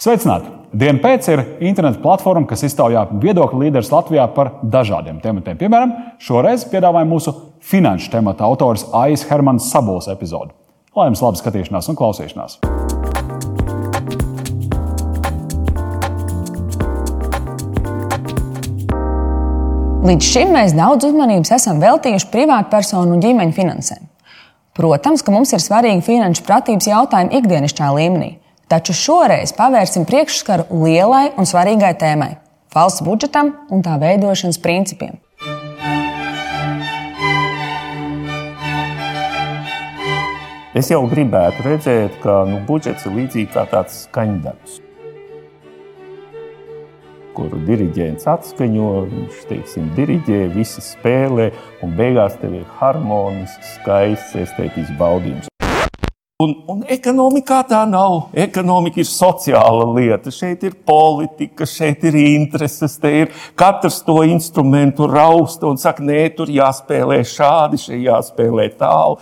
Sveicināti! Diena pēc ir interneta platforma, kas iztaujā viedokļu līderus Latvijā par dažādiem tematiem. Piemēram, šoreiz piedāvājam mūsu finanšu temata autors Aijas Hermanas Sabols epizodi. Lai jums laba skatīšanās un klausīšanās! Līdz šim mēs daudz uzmanības esam veltījuši privātpersonu un ģimeņu finansēm. Protams, ka mums ir svarīgi finanšu pratības jautājumi ikdienišķā līmenī, taču šoreiz pavērsim priekšskaru lielai un svarīgai tēmai - valsts budžetam un tā veidošanas principiem. Es jau gribētu redzēt, ka nu, budžets ir līdzīgs kā tāds skaņdarbs kuru diriģents atskaņo, viņš teiksim, diriģē, visi spēlē, un beigās tev ir harmonisks, skaists estētisks baudījums. Un, un ekonomikā tā nav. Ekonomika ir sociāla lieta. Šeit ir politika, šeit ir intereses. Te ir katrs to instrumentu rausta un saka, nē, tur jāspēlē šādi, šeit jāspēlē tālu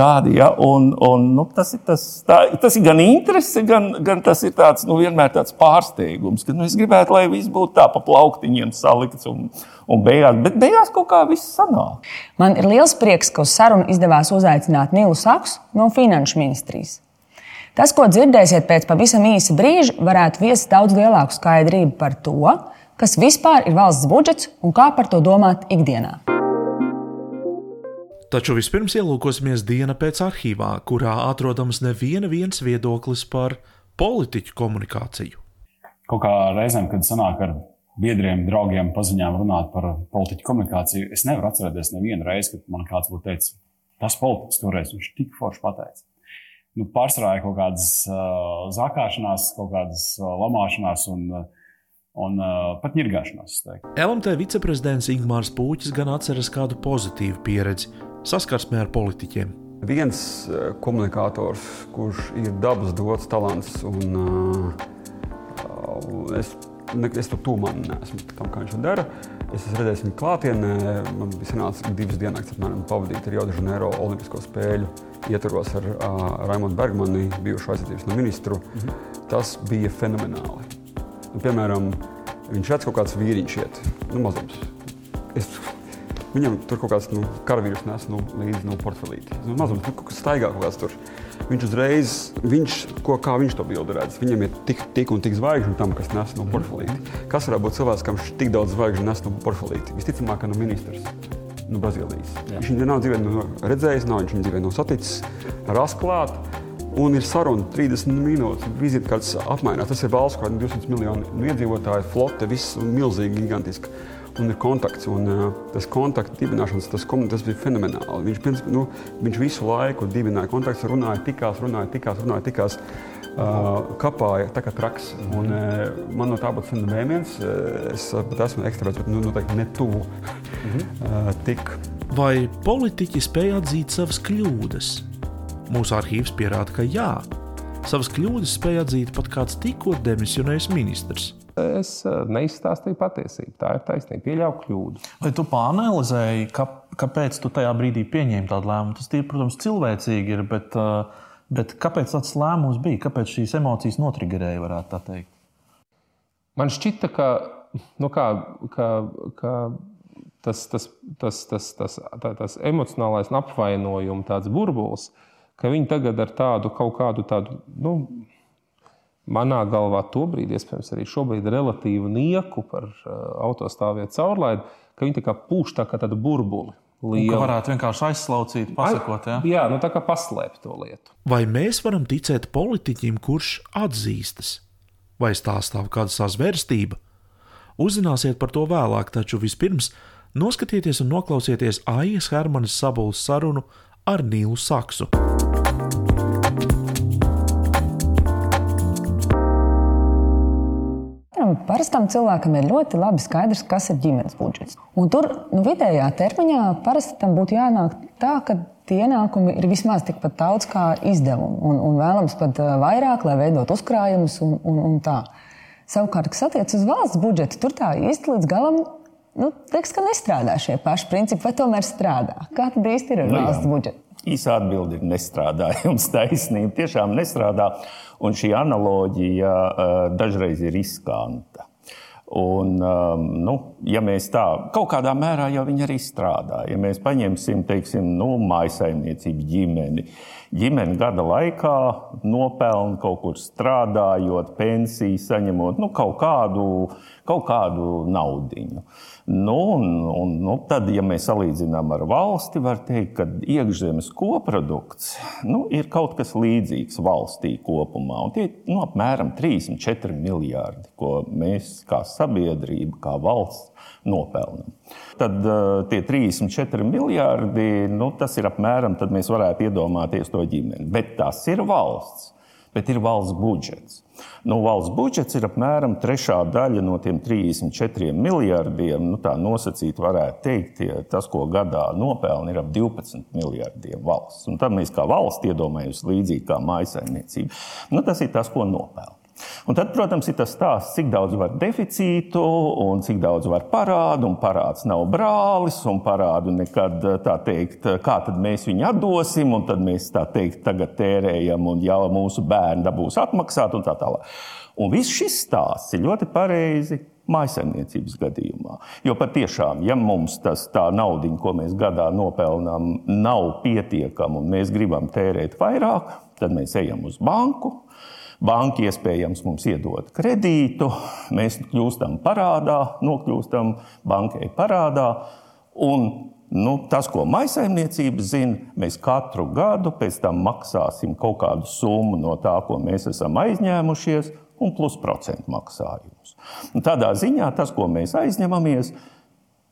tādi. Ja? Un, un, nu, tas, ir tas, tā, tas ir gan interese, gan, gan tas ir tāds, nu, vienmēr tāds pārsteigums, ka nu, es gribētu, lai viss būtu tā pa plauktiņiem salikts. Un, un beigās, bet beigās kaut kā viss sanāk. Man ir liels prieks, ka uz sarunu izdevās uzaicināt Nilu Saks no Finanšu ministrijas. Tas, ko dzirdēsiet pēc pavisam īsa brīža, varētu viest daudz lielāku skaidrību par to, kas vispār ir valsts budžets un kā par to domāt ikdienā. Taču vispirms ielūkosimies diena pēc arhīvā, kurā atrodams neviena viens viedoklis par politiķu komunikāciju. Kaut kā reizēm, kad sanāk ar biedriem, draugiem, paziņām runāt par politiķu komunikāciju, es nevaru atcerēties nevienu reizi, kad man kāds būtu teicis, tas politiķis toreiz viņš tik forši pateica. Nu, ir kaut kādas uh, zakāšanās, kaut kādas uh, lamāšanās un, uh, un uh, pat ņirgāšanās. LMT viceprezidents Ingmārs Pūķis gan atceras kādu pozitīvu pieredzi saskarsmē ar politiķiem. Viens eh, komunikators, kurš ir dabas dots talants, un uh, es, ne, es to tūmā neesmu tam, kā viņš to dara. Es esmu redzējis viņu klātienē. Man bija sanācis divas dienas, apmēram, pavadīt ar Jaudu Žaneiro Olimpisko spēļu ietvaros ar uh, Raimonu Bergmanu, bijušo aizsardzības no ministru. Mm -hmm. Tas bija fenomenāli. Nu, piemēram, viņš redz kaut kāds vīriņš iet, nu, mazums. Es Viņam tur kaut kāds nu, karavīrs nes nu, līdzi no nu, portfelīti. Nu, mazums, nu, kaut kas staigā kaut kāds tur. Viņš uzreiz, viņš, ko, kā viņš to bildi redz, viņam ir tik, tik un tik zvaigžņu tam, kas nes no portfelīti. Kas varētu būt cilvēks, kam tik daudz zvaigžņu nes no portfelīti? Visticamāk, ka no ministrs. No Brazīlijas. Jā. Viņš viņu nav dzīvē nu, redzējis, nav viņš viņu dzīvē nav saticis, rasklāt. Un ir saruna 30 minūtes, vizītkartes apmainās. Tas ir valsts, kur ir 200 miljoni iedzīvotāju, flote, viss milzīgi, gigantiski un ir kontakts. Un, uh, tas kontakta dibināšanas, tas, tas bija fenomenāli. Viņš, princip, nu, viņš visu laiku dibināja kontaktus, runāja, tikās, runāja, tikās, runāja, tikās. Uh, kapāja tā kā traks. Un, uh, man no tā būtu mēmienas. Uh, es pat esmu ekstraverts, bet nu, noteikti ne tuvu. uh, tik. Vai politiķi spēja atzīt savas kļūdas? Mūsu arhīvs pierāda, ka jā. Savas kļūdas spēja atzīt pat kāds tikko demisionējis ministrs es eh, neizstāstīju patiesību. Tā ir taisnība, pieļauju kļūdu. Vai tu pāranalizēji, ka, kāpēc tu tajā brīdī pieņēmi tādu lēmumu? Tas, ir, protams, cilvēcīgi ir, bet, eh, bet kāpēc tāds lēmums bija? Kāpēc šīs emocijas notrigerēja, varētu tā teikt? Man šķita, ka, nu kā, ka, ka tas, tas, tas, tas, tas, tā, tas emocionālais apvainojums, tāds burbulis, ka viņi tagad ar tādu kaut kādu tādu. Nu, manā galvā tobrīd, iespējams, arī šobrīd relatīvu nieku par uh, autostāvvietu caurlaidi, ka viņi tā kā pūš tā kā tādu burbuli. Lielu. Ka varētu vienkārši aizslaucīt, pasakot, ja? jā, nu tā kā paslēpt to lietu. Vai mēs varam ticēt politiķim, kurš atzīstas, vai stāstāv kāda sazvērstība? Uzzināsiet par to vēlāk, taču vispirms noskatieties un noklausieties Aijas Hermanas sabulas sarunu ar Nīlu Saksu. Parastam cilvēkam ir ļoti labi skaidrs, kas ir ģimenes budžets. Un tur nu, vidējā termiņā parasti tam būtu jānāk tā, ka ienākumi ir vismaz tikpat daudz kā izdevumi, un, un vēlams pat vairāk, lai veidot uzkrājumus un, un, un tā. Savukārt, kas attiecas uz valsts budžetu, tur tā īsti līdz galam Nu, liekas, ka nestrādā šie paši principi, vai tomēr strādā? Kā tad īsti ir ar Nu, jā. valsts budžetu? Īsa atbilde ir nestrādā. Jums taisnība tiešām nestrādā. Un šī analoģija uh, dažreiz ir riskanta. Un, um, nu, ja mēs tā kaut kādā mērā jau arī strādā, ja mēs paņemsim, teiksim, nu, mājasaimniecību ģimeni, ģimeni gada laikā nopelna kaut kur strādājot, pensiju saņemot, nu, kaut kādu, kaut kādu naudiņu. Nu, un, un, nu, tad, ja mēs salīdzinām ar valsti, var teikt, ka iekšzemes koprodukts nu, ir kaut kas līdzīgs valstī kopumā. Un tie ir nu, apmēram 34 miljardi, ko mēs kā sabiedrība, kā valsts nopelnām. Tad uh, tie 34 miljardi, nu, tas ir apmēram, tad mēs varētu iedomāties to ģimeni. Bet tas ir valsts, bet ir valsts budžets. Nu, valsts budžets ir apmēram trešā daļa no tiem 34 miljardiem. Nu, tā nosacīt, varētu teikt, ja tas, ko gadā nopelna, ir ap 12 miljardiem valsts. Un tad mēs kā valsts iedomājamies līdzīgi kā mājasaimniecība. Nu, tas ir tas, ko nopelna. Un tad, protams, ir tas stāsts, cik daudz var deficītu un cik daudz var parādu. Un parāds nav brālis, un parādu nekad tā teikt, kā tad mēs viņu atdosim, un tad mēs tā teikt, tagad tērējam, un jau mūsu bērni dabūs atmaksāt, un tā tālāk. Un viss šis stāsts ir ļoti pareizi mājasemniecības gadījumā. Jo patiešām, ja mums tas tā nauda, ko mēs gadā nopelnām, nav pietiekama un mēs gribam tērēt vairāk, tad mēs ejam uz banku. Banka iespējams mums iedod kredītu, mēs kļūstam parādā, nokļūstam bankai parādā. Un, nu, tas, ko maisaimniecība zina, mēs katru gadu pēc tam maksāsim kaut kādu summu no tā, ko mēs esam aizņēmušies, un plus procentu maksājumus. Un tādā ziņā tas, ko mēs aizņemamies,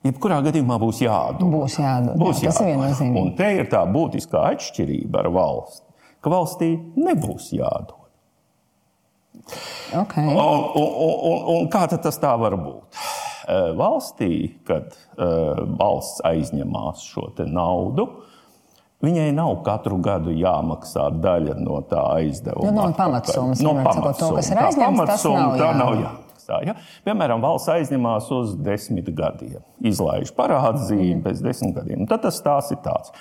jebkurā gadījumā būs jādod. Būs jādod. Būs jā, ir jādod. Un te ir tā būtiskā atšķirība ar valsti, ka valstī nebūs jādod. Okay. Un, un, un, un kā tas tā var būt? Valstī, kad valsts aizņemās šo naudu, viņai nav katru gadu jāmaksā daļa no tā aizdevuma. Nu, no pamatsummas, no sakot, to, kas ir aizņemts, tas nav tā nav jāmaksā. Ja? Piemēram, valsts aizņemās uz desmit gadiem, izlaiž parādzīmi mm. pēc desmit gadiem. Un Tad tas stāsts ir tāds.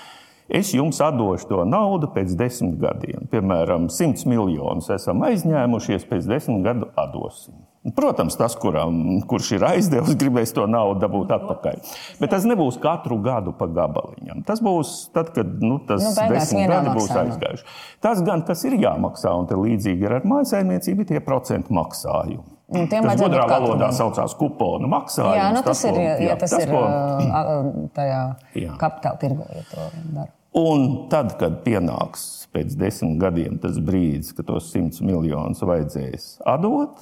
Es jums atdošu to naudu pēc desmit gadiem. Piemēram, 100 miljonus esam aizņēmušies, pēc desmit gadu atdosim. Protams, tas, kuram, kurš ir aizdevis, gribēs to naudu dabūt atpakaļ. Bet tas nebūs katru gadu pa gabaliņam. Tas būs tad, kad nu, tas Nu, desmit gadi būs aizgājuši. Tas gan, kas ir jāmaksā, un te līdzīgi ir ar mājsaimniecību, ir tie procentu maksājumi. Nu, tiem Tas gudrā valodā saucās kuponu maksājums. Jā, nu, tas, ir, ko- ja, ja tas, ir ko- tajā Jā. kapitāla tirgu, ja to dara. Un tad, kad pienāks pēc desmit gadiem tas brīdis, kad tos simts miljonus vajadzēs atdot,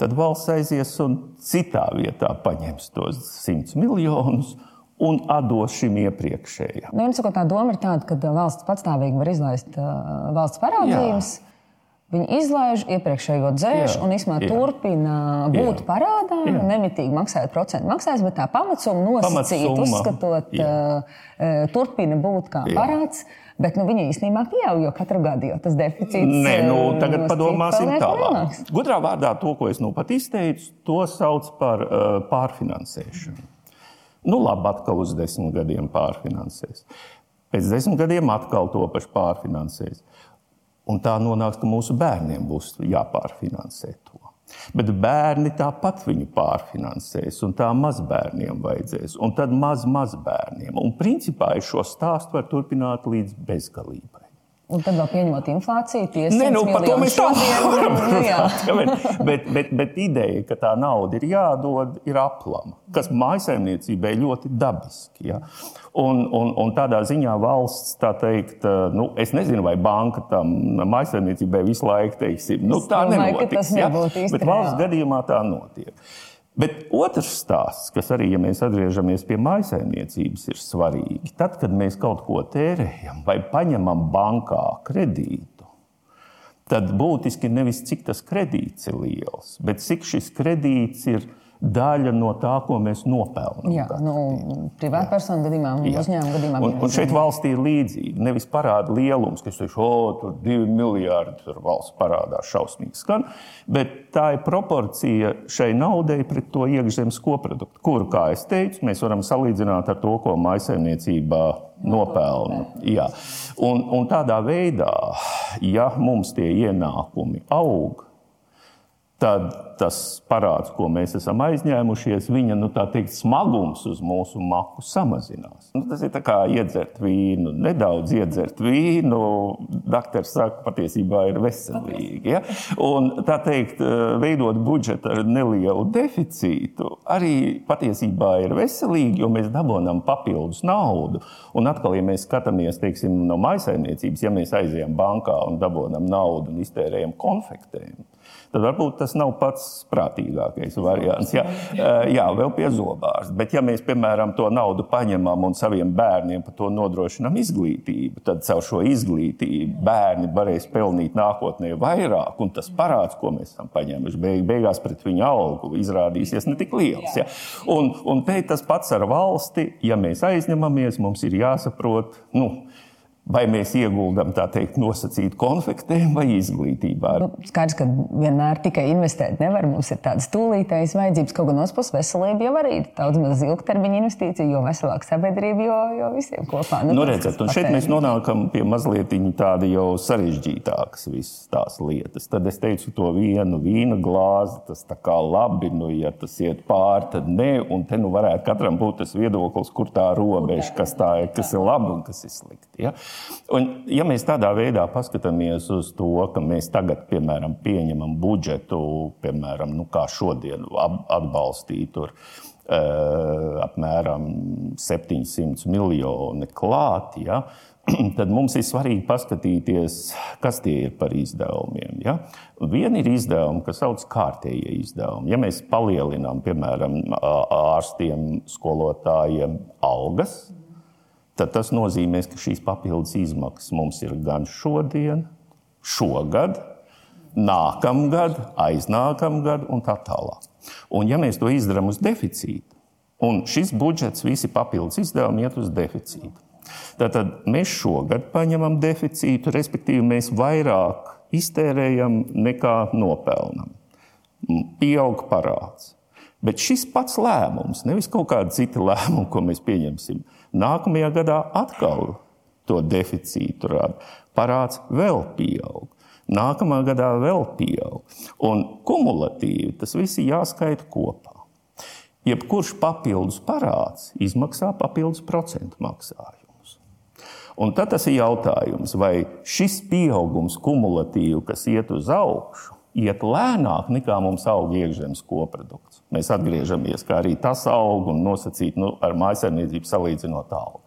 tad valsts aizies un citā vietā paņems tos simts miljonus un atdos šim iepriekšējam. Nu, viens, tā doma ir tāda, ka valsts patstāvīgi var izlaist uh, valsts parādības. Viņi izlaiž iepriekšējo dzēšu Jā, un īstenībā turpina būt Jā. parādā, Jā. nemitīgi maksājot procentu maksājumus, bet tā pamatsumma nosacīta, uzskatot, uh, uh, turpina būt kā Jā. parāds. Bet nu, viņi īstenībā pieaug, jo katru gadu jau tas deficīts Nē, nu, uh, tagad padomāsim tālāk. Gudrā vārdā to, ko es nu pat izteicu, to sauc par uh, pārfinansēšanu. Nu, labi, atkal uz desmit gadiem pārfinansēs. Pēc desmit gadiem atkal to pašu pārfinansēs. Un tā nonāks, ka mūsu bērniem būs jāpārfinansē to. Bet bērni tāpat viņu pārfinansēs, un tā mazbērniem vajadzēs, un tad maz mazbērniem. Un principā šo stāstu varu turpināt līdz bezgalībai. Un tad vēl pieņemot inflāciju, tie Nē, nu, par to mēs tā varam nu, jā. ja, bet, bet, bet, ideja, ka tā nauda ir jādod, ir aplama, kas mājsaimniecībai ļoti dabiski. Ja? Un, un, un tādā ziņā valsts, tā teikt, nu, es nezinu, vai banka tam mājsaimniecībai visu laiku teiksim, nu, tā domāju, nenotiks. tas ja? Bet valsts reāli. gadījumā tā notiek. Bet otrs stāsts, kas arī, ja mēs atgriežamies pie maisaimniecības, ir svarīgi. Tad, kad mēs kaut ko tērējam vai paņemam bankā kredītu, tad būtiski nevis cik tas kredīts ir liels, bet cik šis kredīts ir daļa no tā, ko mēs nopelnām. Jā, nu, privātpersonu gadījumā un uzņēmumu gadījumā. Un, un šeit valstī ir līdzīgi. Nevis parāda lielums, kas ir o, tur divi miljardi, tur valsts parādā šausmīgi skan, bet tā ir proporcija šai naudai pret to iekšzemes koproduktu, kuru, kā es teicu, mēs varam salīdzināt ar to, ko maisaimniecībā nopelna. Jā. Un, un tādā veidā, ja mums tie ienākumi aug, tad tas parāds, ko mēs esam aizņēmušies, viņa nu, teikt, smagums uz mūsu maku samazinās. Nu, tas ir kā iedzert vīnu. Nedaudz iedzert vīnu, doktors saka, patiesībā ir veselīgi. Ja? Un, tā teikt, veidot budžetu ar nelielu deficītu arī patiesībā ir veselīgi, jo mēs dabūjam papildus naudu. Un atkal, ja mēs skatāmies teiksim, no maisaimniecības, ja mēs aizejam bankā un dabūjam naudu un iztērējam konfektēm, tad varbūt tas nav pats prātīgākais variants. Jā, jā vēl pie zobārs. Bet, ja mēs, piemēram, to naudu paņemam un saviem bērniem par to nodrošinām izglītību, tad caur šo izglītību bērni varēs pelnīt nākotnē vairāk, un tas parāds, ko mēs esam paņēmuši, beig, beigās pret viņu algu izrādīsies ne tik liels. Ja? Un, un te tas pats ar valsti, ja mēs aizņemamies, mums ir jāsaprot. Nu, Vai mēs ieguldām tā teikt, nosacītu konfektēm vai izglītībā? Nu, skaidrs, ka vienmēr tikai investēt nevar. Mums ir tādas tūlītējas vajadzības, kaut gan otrs puses veselība jau arī ir daudz maz ilgtermiņa investīcija, jo veselāka sabiedrība, jo, jo visiem kopā. Nu, nu, redzat, un šeit mēs nonākam pie mazliet tāda jau sarežģītākas visas tās lietas. Tad es teicu to vienu vīna glāzi, tas tā kā labi, nu, ja tas iet pāri, tad nē, un te nu varētu katram būt tas viedoklis, kur tā robeža, kas, tā ir, kas ir labi un kas ir slikti. Ja? Un, ja mēs tādā veidā paskatāmies uz to, ka mēs tagad, piemēram, pieņemam budžetu, piemēram, nu, kā šodien atbalstīt tur, uh, apmēram 700 miljoni klāt, ja, tad mums ir svarīgi paskatīties, kas tie ir par izdevumiem. Ja? Viena ir izdevumi, kas sauc kārtējie izdevumi. Ja mēs palielinām, piemēram, ārstiem, skolotājiem algas, tad tas nozīmē, ka šīs papildus izmaksas mums ir gan šodien, šogad, nākamgad, aiznākamgad un tā tālāk. Un ja mēs to izdarām uz deficītu, un šis budžets, visi papildus izdevumi iet uz deficītu, tad mēs šogad paņemam deficītu, respektīvi mēs vairāk iztērējam nekā nopelnam. Pieaug parāds. Bet šis pats lēmums, nevis kaut kāda cita lēmuma, ko mēs pieņemsim, Nākamajā gadā atkal to deficītu rada. Parāds vēl pieaug. Nākamā gadā vēl pieaug. Un kumulatīvi tas viss ir jāskaita kopā. Jebkurš papildus parāds izmaksā papildus procentu maksājumus. Un tad tas ir jautājums, vai šis pieaugums kumulatīvi, kas iet uz augšu, iet lēnāk nekā mums aug iekšzemes koprodukts. Mēs atgriežamies, kā arī tas aug un nosacīt nu, ar mājsaimniecību salīdzinot aug.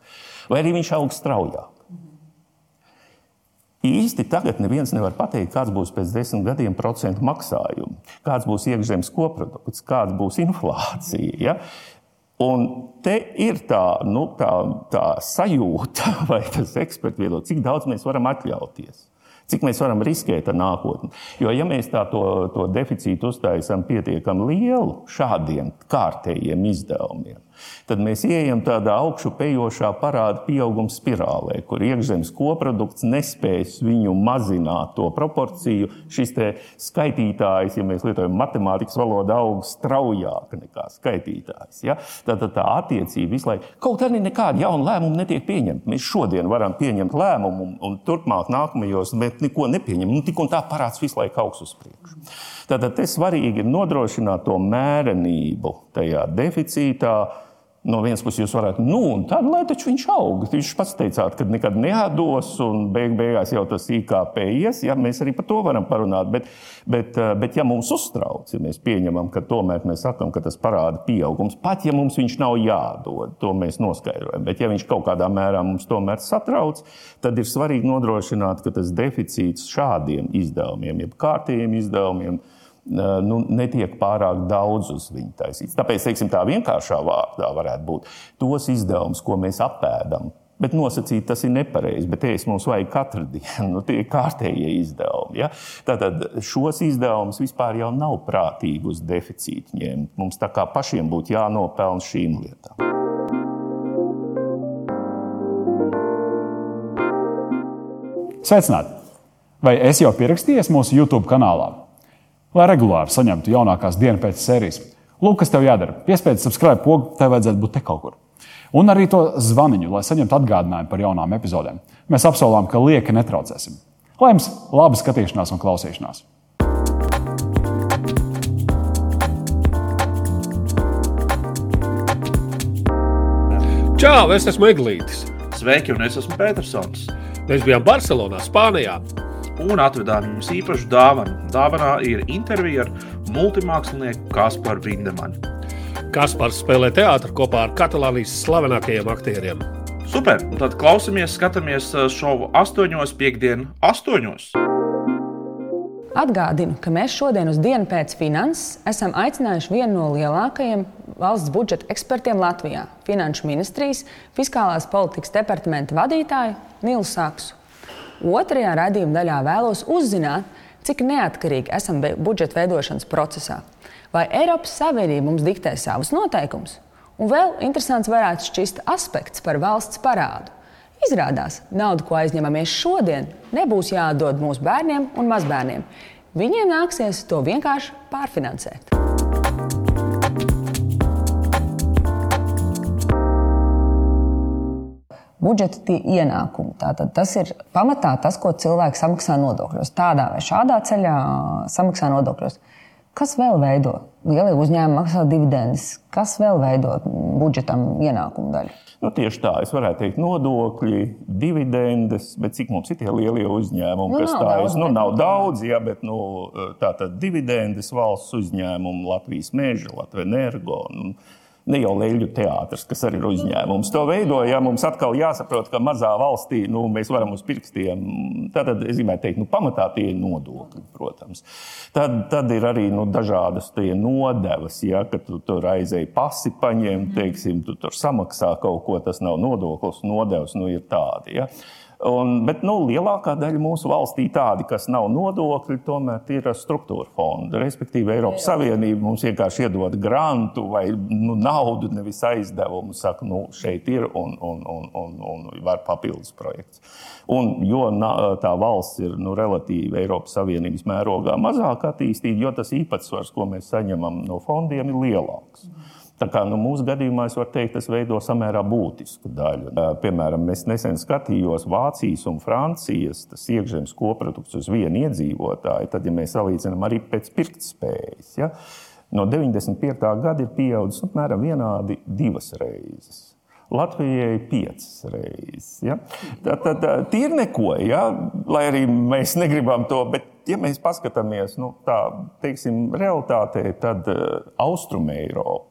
Vai arī viņš aug straujāk? Īsti tagad neviens nevar pateikt, kāds būs pēc desmit gadiem procentu maksājumu, kāds būs iekšzemes koprodukts, kāda būs inflācija. Ja? Un te ir tā, nu, tā, tā sajūta, vai tas eksperts viedoklis, cik daudz mēs varam atļauties. Cik mēs varam riskēt ar nākotni? Jo, ja mēs tā to, to deficītu uztaisām pietiekami lielu šādiem kārtējiem izdevumiem, tad mēs ieejam tādā augšupejošā parāda pieauguma spirālē, kur iekšzemes koprodukts nespēs viņu mazināt to proporciju. Šis skaitītājs, ja mēs lietojam matemātikas valodu, aug straujāk nekā skaitītājs. Ja? Tad tā attiecība visu laiku, kaut arī nekāda jauna lēmuma netiek pieņemta. Mēs šodien varam pieņemt lēmumu, un, un turpmāk nākamajos mēs neko nepieņemam. Nu, tik un tā parāds visu laiku augs uz priekšu. Tātad te svarīgi ir nodrošināt to mērenību tajā deficītā No vienas puses, jūs varētu, nu, tad lai taču viņš aug. Viņš pats teicāt, ka nekad neatdos, un beig beigās jau tas IKP ies. Ja, mēs arī par to varam parunāt. Bet, bet, eh, bet ja mums uztrauc, ja mēs pieņemam, ka tomēr mēs sakām, ka tas parāda pieaugums, pat ja mums viņš nav jādod, to mēs noskaidrojam. Bet ja viņš kaut kādā mērā mums tomēr satrauc, tad ir svarīgi nodrošināt, ka tas deficīts šādiem izdevumiem, jeb kārtējiem izdevumiem, nu, netiek pārāk daudz uz viņu taisīts. Tāpēc, teiksim, tā vienkāršā vārdā varētu būt tos izdevumus, ko mēs apēdam Bet nosacīt tas ir nepareizi, bet ēst mums vajag katru dienu. Nu, tie ir kārtējie izdevumi. Ja? Tātad šos izdevumus vispār jau nav prātīgi uz deficītu ņemt. Mums tā kā pašiem būtu jānopelna šīm lietām. Sveicināti! Vai es jau pierakstījies mūsu YouTube kanālā? Lai regulāri saņemtu jaunākās dienas pēc sērijas, lūk, kas tev jādara. Piespiedz subscribe pogu, tev vajadzētu būt te kaut kur. Un arī to zvaniņu, lai saņemtu atgādinājumu par jaunām epizodēm. Mēs apsolām, ka lieki netraucēsim. Lai jums laba skatīšanās un klausīšanās! Čau, es esmu Eglītis. Sveiki, un es esmu Petersons. Mēs bijām Barcelonā, Spānijā. Un atvedām jums īpašu dāvanu. Dāvanā ir intervija ar multimākslinieku Kasparu Vindemanu. Kaspars spēlē teātrus kopā ar Katalānijas slavenākajiem aktieriem. Super! Un tad klausamies, skatāmies uh, šovu astoņos, piekdienu, astoņos. Atgādinu, ka mēs šodien uz dienu pēc finanses esam aicinājuši vienu no lielākajiem valsts budžeta ekspertiem Latvijā - Finanšu ministrijas fiskālās politikas departamenta vadītāju Nilu Saksu. Otrajā raidījuma daļā vēlos uzzināt, cik neatkarīgi esam budžeta veidošanas procesā. Vai Eiropas Savienība mums diktē savus noteikumus? Un vēl interesants varētu šķist aspekts par valsts parādu. Izrādās, nauda, ko aizņemamies šodien, nebūs jādod mūsu bērniem un mazbērniem. Viņiem nāksies to vienkārši pārfinansēt. Budžeta tie ienākumi. Tātad tas ir pamatā tas, ko cilvēks samaksā nodokļos. Tādā vai šādā ceļā samaksā nodokļos. Kas vēl veido? Lielie uzņēmumi maksā dividendes. Kas vēl veido budžetam ienākumu daļu? Nu, tieši tā, es varētu teikt, nodokļi, dividendes, bet cik mums ir tie lielie uzņēmumi, Nu, kas tā ir? Nu, nav daudz, jā, bet nu, tā tad dividendes valsts uzņēmumi, Latvijas meža, Latvijas energo. Nu, Ne jau Leļu teātris, kas arī ir uzņēmums. To veidoja. Mums atkal jāsaprot, ka mazā valstī nu, mēs varam uz pirkstiem. Tad es gribētu teikt, nu, pamatā tie ir nodokļi, protams. Tad, tad ir arī nu, dažādas nodevas, ja, tu tur aizēji pasi paņemt, teiksim, tu tur samaksā kaut ko, tas nav nodoklis, nodevs nu, ir tādi. Ja. Un, bet nu, lielākā daļa mūsu valstī tādi, kas nav nodokļi, tomēr ir struktūra fondi. Respektīvi, Eiropas Savienība mums vienkārši iedod grantu vai nu, naudu, nevis aizdevumu. Saka, nu, šeit ir un, un, un, un, un var papildus projekts. Un, jo tā valsts ir nu, relatīvi Eiropas Savienības mērogā mazāk attīstīta, jo tas īpatsvars, ko mēs saņemam no fondiem, ir lielāks. Tā kā nu, mūsu gadījumā es varu teikt, tas veido samērā būtisku daļu. Piemēram, es nesen skatījos Vācijas un Francijas iekšzemes koprodukts uz vienu iedzīvotāju. Tad, ja mēs salīdzinām arī pēc pirktspējas, ja, no 95. gada ir pieaudzis apmēram vienādi divas reizes. Latvijai piecas reizes. Ja? Tā, tā, tā, tie ir neko, ja? lai arī mēs negribam to. Bet, ja mēs paskatāmies nu, tā, teiksim, realitātē, tad uh, Austrum Eiropa.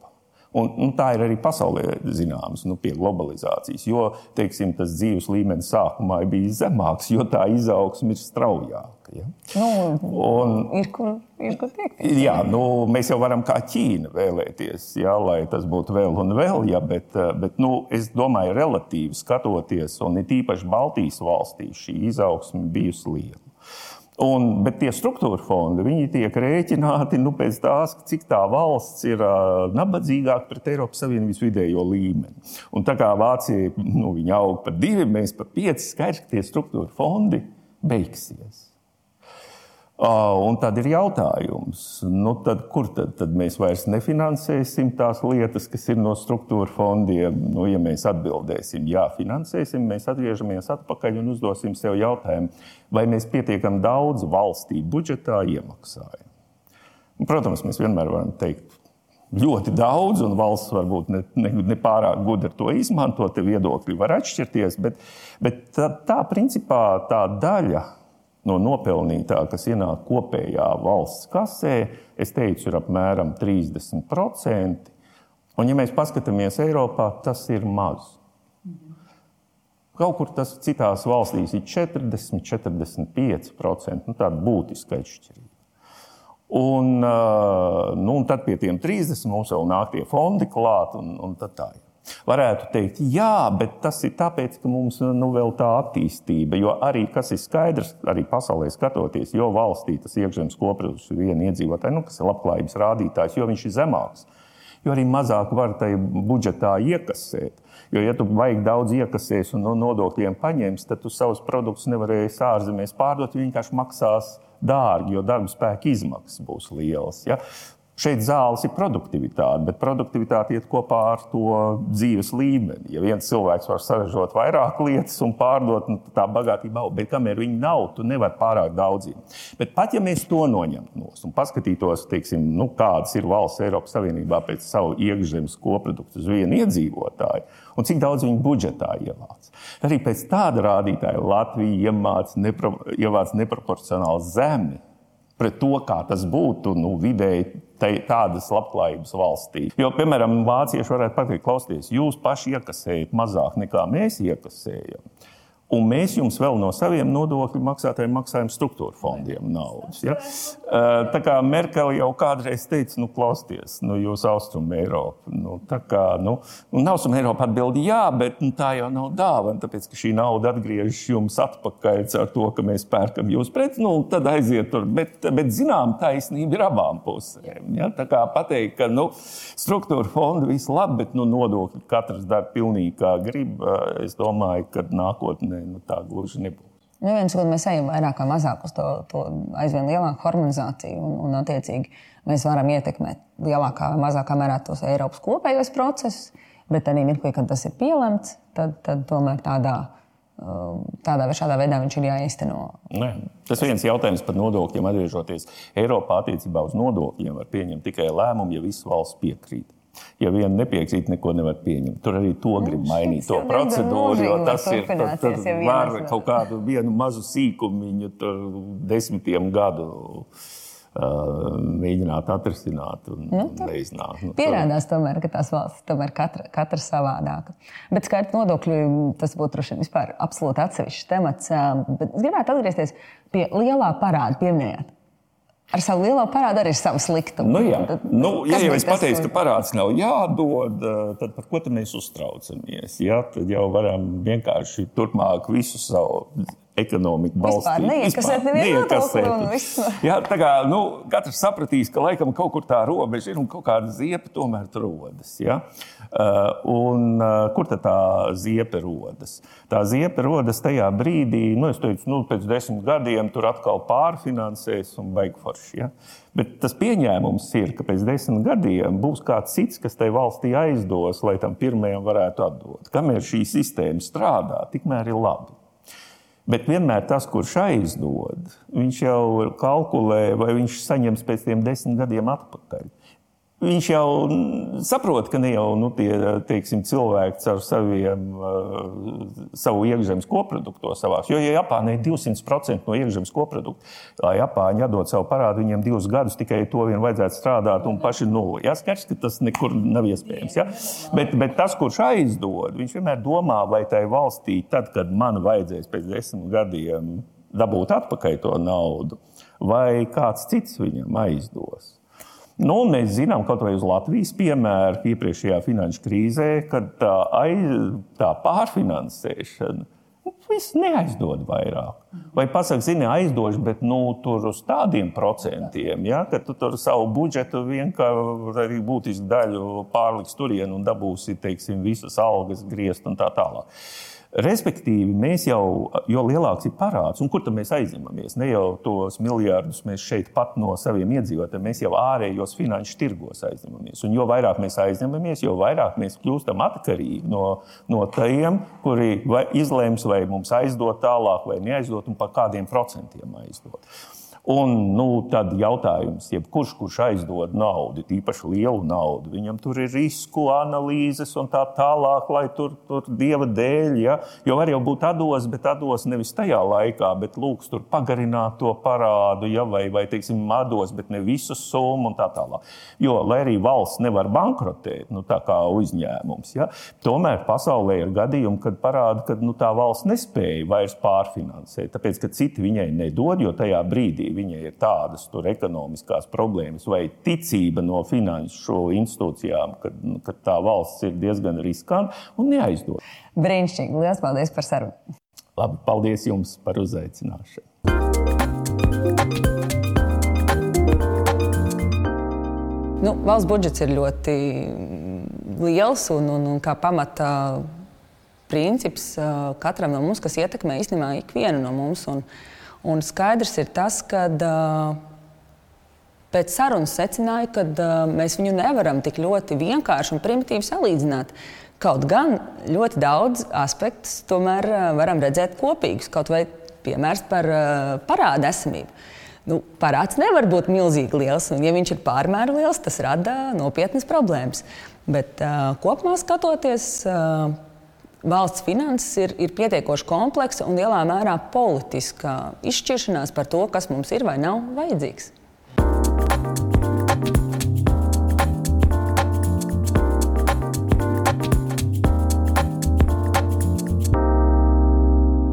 Un, un tā ir arī pasaulē zināms, nu, pie globalizācijas. Jo teiksim, tas dzīves līmenis sākumā bijis zemāks, jo tā izaugsme ir straujāka. Ja? Nu, Un, ir kur, ir kur tiekt. Jā, nu, mēs jau varam kā Ķīna vēlēties, jā, lai tas būtu vēl un vēl, jā, bet, eh, bet nu, es domāju, relatīvi skatoties, un it īpaši Baltijas valstīs, šī izaugsme bijusi liela. Un, bet tie struktūra fondi viņi tiek rēķināti nu, pēc tās, cik tā valsts ir uh, nabadzīgāka pret Eiropas Savienības vidējo līmeni. Un tā kā Vācija nu, aug par diviem, mēs par pieciem, skaidrs, ka tie struktūra fondi beigsies. Uh, un tad ir jautājums, nu, tad, kur tad, tad mēs vairs nefinansēsim tās lietas, kas ir no struktūra fondiem? Nu, ja mēs atbildēsim, jā, finansēsim, mēs atgriežamies atpakaļ un uzdosim sev jautājumu, vai mēs pietiekami daudz valstī budžetā iemaksājam. Protams, mēs vienmēr varam teikt, ļoti daudz, un valsts varbūt ne, ne, ne gudri to izmanto, te viedokļi var atšķirties, bet, bet tā, tā principā tā daļa no nopelnītā, kas ienāk kopējā valsts kasē, es teicu, ir apmēram 30%. Un, ja mēs paskatāmies Eiropā, tas ir maz. Kaut kur tas citās valstīs ir 40, 45%. Nu, tāda būtiska atšķirība. Un, nu, un tad pie tiem 30 mums vēl nāk tie fondi klāt. Un, un tad tā ir. Varētu teikt, jā, bet tas ir tāpēc, ka mums nu, vēl tā attīstība, jo arī kas ir skaidrs, arī pasaulē skatoties, jo valstī tas iekšzemes koprodukts ir viena iedzīvotāja, nu, kas ir labklājības rādītājs, jo viņš ir zemāks, jo arī mazāk var tajā budžetā iekasēt. Jo, ja tu vajag daudz iekasēs un no nodokļiem paņems, tad tu savus produktus nevarēsi ārzemēs pārdot. Viņi vienkārši maksās dārgi, jo darba spēka izmaksas būs lielas. Ja? Šeit zāles ir produktivitāte, bet produktivitāte iet kopā ar to dzīves līmeni. Ja viens cilvēks var saražot vairāk lietas un pārdot, nu, tā bagātība aug, bet kamēr viņi nav, tu nevari pārāk daudziem. Bet pat ja mēs to noņemtu no un paskatītos, teiksim, nu, kādas ir valsts Eiropas Savienībā pēc savu iekšzemes koproduktu uz vienu iedzīvotāju un cik daudz viņi budžetā ievāc. Arī pēc tāda rādītāja Latvija iemāc nepro, ievāc neproporcionāli zemi pret to, kā tas būtu nu, vidēji tādas labklājības valstī. Jo, piemēram, vācieši varētu pateikt, klausieties, jūs paši iekasējat mazāk nekā mēs iekasējam. Un mēs jums vēl no saviem nodokļu maksātājiem maksājam struktūra fondiem naudas. Ja? Tā kā Merkele jau kādreiz teica, nu, klausieties, nu, jūs austrumu Eiropu. Nu, tā kā, nu, austrumu Eiropa atbild jā, bet nu, tā jau nav dāvana, tāpēc, ka šī nauda atgriežas jums atpakaļ ar to, ka mēs pērkam jūs pret, nu, tad aiziet tur. Bet, bet zinām, taisnība ir abām pusēm. Ja? Tā kā pateikt, ka, nu, struktūra fondi viss labi, bet, nu, nodokļi katrs dara pilnīgi kā grib. Es domāju, ka nākotnē nē, nu, tā gluži nebūs. Nu, viens, mēs ejam vairāk vai mazāk uz to, to aizvien lielāku harmonizāciju, un, un attiecīgi mēs varam ietekmēt lielākā vai mazākā mērā tos Eiropas kopējos procesus, bet arī mirklī, kad tas ir pielemts, tad, tad tomēr tādā, um, tādā vai šādā veidā viņš ir jāizteno. Nē. Tas viens jautājums par nodokļiem atgriežoties. Eiropā attiecībā uz nodokļiem var pieņemt tikai lēmumu, ja visas valsts piekrīt. Ja viena nepiekrīt, neko nevar pieņemt. Tur arī to grib nu, mainīt, to procedūru, jo tas ir. Tad, tad var kaut kādu vienu mazu sīkumiņu desmitiem gadu. Uh, mēģināt atrisināt un nu, neiznākt. Nu, pierādās, tomēr, ka tās valstis tomēr katra, katra savādāka. Bet skaidrs, nodokļu tas būtu droši vien vispār absolūti atsevišķs temats. Bet es gribētu atgriezties pie lielā parāda pieminējuma. Ar savu lielo parādu arī ir savs liktums. Nu, jā, tad, nu, ja jau es pateicu, ka parāds nav jādod, eh, tad par ko mēs uztraucamies? Jā, tad jau varam vienkārši turpmāk visu savu ekonomiku balstīt. Neiekasēt nevienu nodokli. Jā, tā kā nu, katrs sapratīs, ka laikam kaut kur tā robeža ir un kaut kāda ziepa tomēr rodas. Ja? Uh, un uh, kur tad tā ziepa rodas? Tā ziepa rodas tajā brīdī, nu, teicu, nu, pēc desmit gadiem tur atkal pārfinansēs un beigforši. Ja? Bet tas pieņēmums ir, ka pēc desmit gadiem būs kāds cits, kas tai valstī aizdos, lai tam pirmajam varētu atdot. Kamēr šī sistēma strādā, tikmēr ir labi. Bet vienmēr tas, kurš aizdod, viņš jau kalkulē, vai viņš saņems pēc tiem desmit gadiem atpakaļ. Viņš jau saprot, ka ne jau nu, tie teiksim, cilvēki ar saviem, uh, savu iekšzemes koproduktu savās. Jo, ja Japānai ir 200% no iekšzemes koprodukta, lai Japāņi atdod savu parādu, viņiem divus gadus tikai to vien vajadzētu strādāt un paši nulli. Ja, skaidrs, ka tas nekur nav iespējams. Ja? Bet, bet tas, kurš aizdod, viņš vienmēr domā, vai tai valstī, tad, kad man vajadzēs pēc desmit gadiem dabūt atpakaļ to naudu, vai kāds cits viņam aizdos. Nu, mēs zinām, kaut vai uz Latvijas piemēru, iepriekšējā finanšu krīzē, kad tā, aiz, tā pārfinansēšana nu, viss neaizdod vairāk. Vai pasakot, zini, aizdošu, bet nu, tur uz tādiem procentiem, ja, ka tu tur savu budžetu vienkārši būtisku daļu pārliks turien un dabūsi teiksim, visas algas griezt un tā tālāk. Respektīvi, mēs jau, jo lielāks ir parāds, un kur tad mēs aizņemamies? Ne jau tos miljardus mēs šeit pat no saviem iedzīvotājiem, mēs jau ārējos finanšu tirgos aizņemamies. Un jo vairāk mēs aizņemamies, jo vairāk mēs kļūstam atkarīgi no, no tiem, kuri vai izlems, vai mums aizdot tālāk, vai neaizdot, un par kādiem procentiem aizdot. Un nu, tad jautājums, jebkurš, kurš aizdod naudu, īpaši lielu naudu, viņam tur ir risku analīzes un tā tālāk, lai tur, tur dieva dēļ, ja? jo var jau būt atdos, bet atdos nevis tajā laikā, bet lūgs tur pagarināt to parādu, ja? vai, vai teiksim, atdos, bet ne visu summu un tā tālāk. Jo, lai arī valsts nevar bankrotēt, nu, tā kā uzņēmums, ja? tomēr pasaulē ir gadījumi, kad parāda, ka nu, tā valsts nespēja vairs pārfinansēt, tāpēc, ka citi viņai nedod, jo tajā brīdī viņai ir tādas ekonomiskās problēmas vai ticība no finanšu institūcijām, ka, ka tā valsts ir diezgan riskanta un neaizdod. Brīnišķīgi. Lielas paldies par sarunu. Labi, paldies jums par uzaicināšanu. Nu, valsts budžets ir ļoti liels un, un, un kā pamata princips katram no mums, kas ietekmē īstenībā ikvienu no mums. Un, un skaidrs ir tas, ka pēc sarunas secināja, ka mēs viņu nevaram tik ļoti vienkārši un primitīvi salīdzināt. Kaut gan ļoti daudz aspektus tomēr varam redzēt kopīgus, kaut vai piemērs par parāda esamību. Nu, parāds nevar būt milzīgi liels, un, ja viņš ir pārmēru liels, tas rada nopietnas problēmas. Bet uh, kopumā skatoties, uh, valsts finanses ir, ir pietiekoši kompleksa un lielā mērā politiska izšķiršanās par to, kas mums ir vai nav vajadzīgs.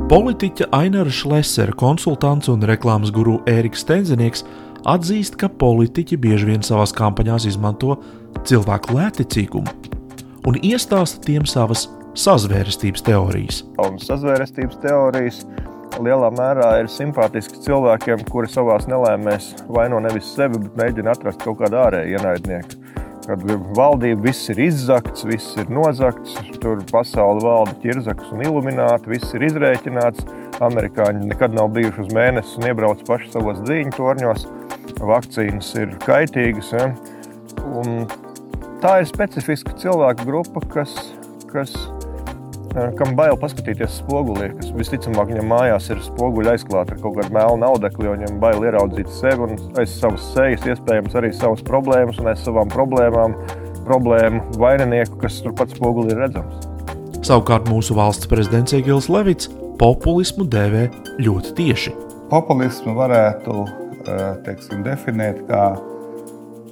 Politiķa Aināra Šlesera konsultants un reklāmas guru Ēriks Stenzenieks atzīst, ka politiķi bieži vien savās kampaņās izmanto cilvēku lēticīgumu un iestāsta tiem savas sazvērestības teorijas. Un sazvērestības teorijas lielā mērā ir simpātiski cilvēkiem, kuri savā nelēmēs vaino nevis sevi, bet mēģina atrast kaut kādu ārēju ienaidnieku. Kad valdība viss ir izzakts, viss ir nozagts, tur pasaule valda ķirzaks un ilumināti, viss ir izrēķināts. Amerikāņi nekad nav bijuši uz mēnesi un iebrauc paši savos dzīņu torņos. Vakcīnas ir kaitīgas. Ja? Un tā ir specifiska cilvēku grupa, kas, kas kam bail paskatīties spogulī, kas visticamāk viņam mājās ir spoguļi aizklāti ar kaut kādu melnu audekli, jo viņam bail ieraudzīt sevi un aiz savas sejas, iespējams arī savas problēmas un aiz savām problēmām problēmu vaininieku, kas turpat spogulī ir redzams. Savukārt mūsu valsts prezidents Egils Levits populismu dēvē ļoti tieši. Populismu varētu teiksim, definēt kā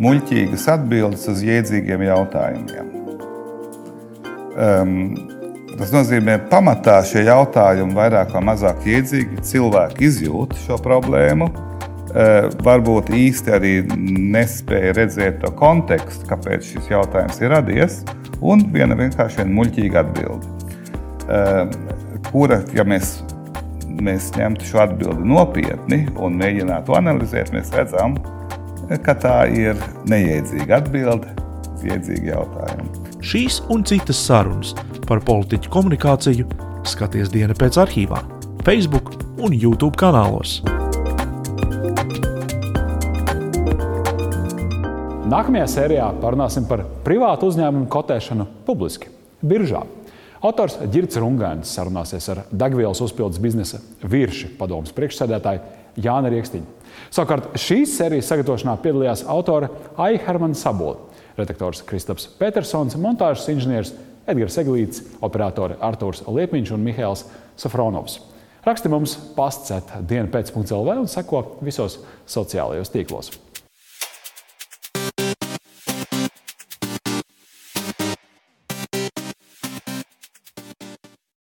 muļķīgas atbildes uz jēdzīgiem jautājumiem. Um, Tas nozīmē, ka pamatā šie jautājumi vairāk vai mazāk iedzīgi cilvēki izjūt šo problēmu. Eh, varbūt īsti arī nespēja redzēt to kontekstu, kāpēc šis jautājums ir radies, un viena vienkārši muļķīga atbilde. Eh, kura, ja mēs, mēs ņemtu šo atbildi nopietni un mēģinātu analizēt, mēs redzam, ka tā ir neiedzīga atbilde uz iedzīgu jautājumu. Šīs un citas sarunas par politiķu komunikāciju skaties dienu pēc arhīvā, Facebook un YouTube kanālos. Nākamajā sērijā parunāsim par privātu uzņēmumu kotēšanu publiski, biržā. Autors Girts Rungēns sarunāsies ar degvielas uzpildes biznesa virši padomus priekšsēdētāju Jānu Rieksniņu. Savukārt šīs sērijas sagatavošanā piedalījās autore Aija Hermana Sabola redaktors Kristaps Petersons, montāžas inženieris Edgars Eglīts, operatori Artūrs Liepiņš un Mihails Safronovs. Raksti mums pastsēt dienu pēc.lv un seko visos sociālajos tīklos.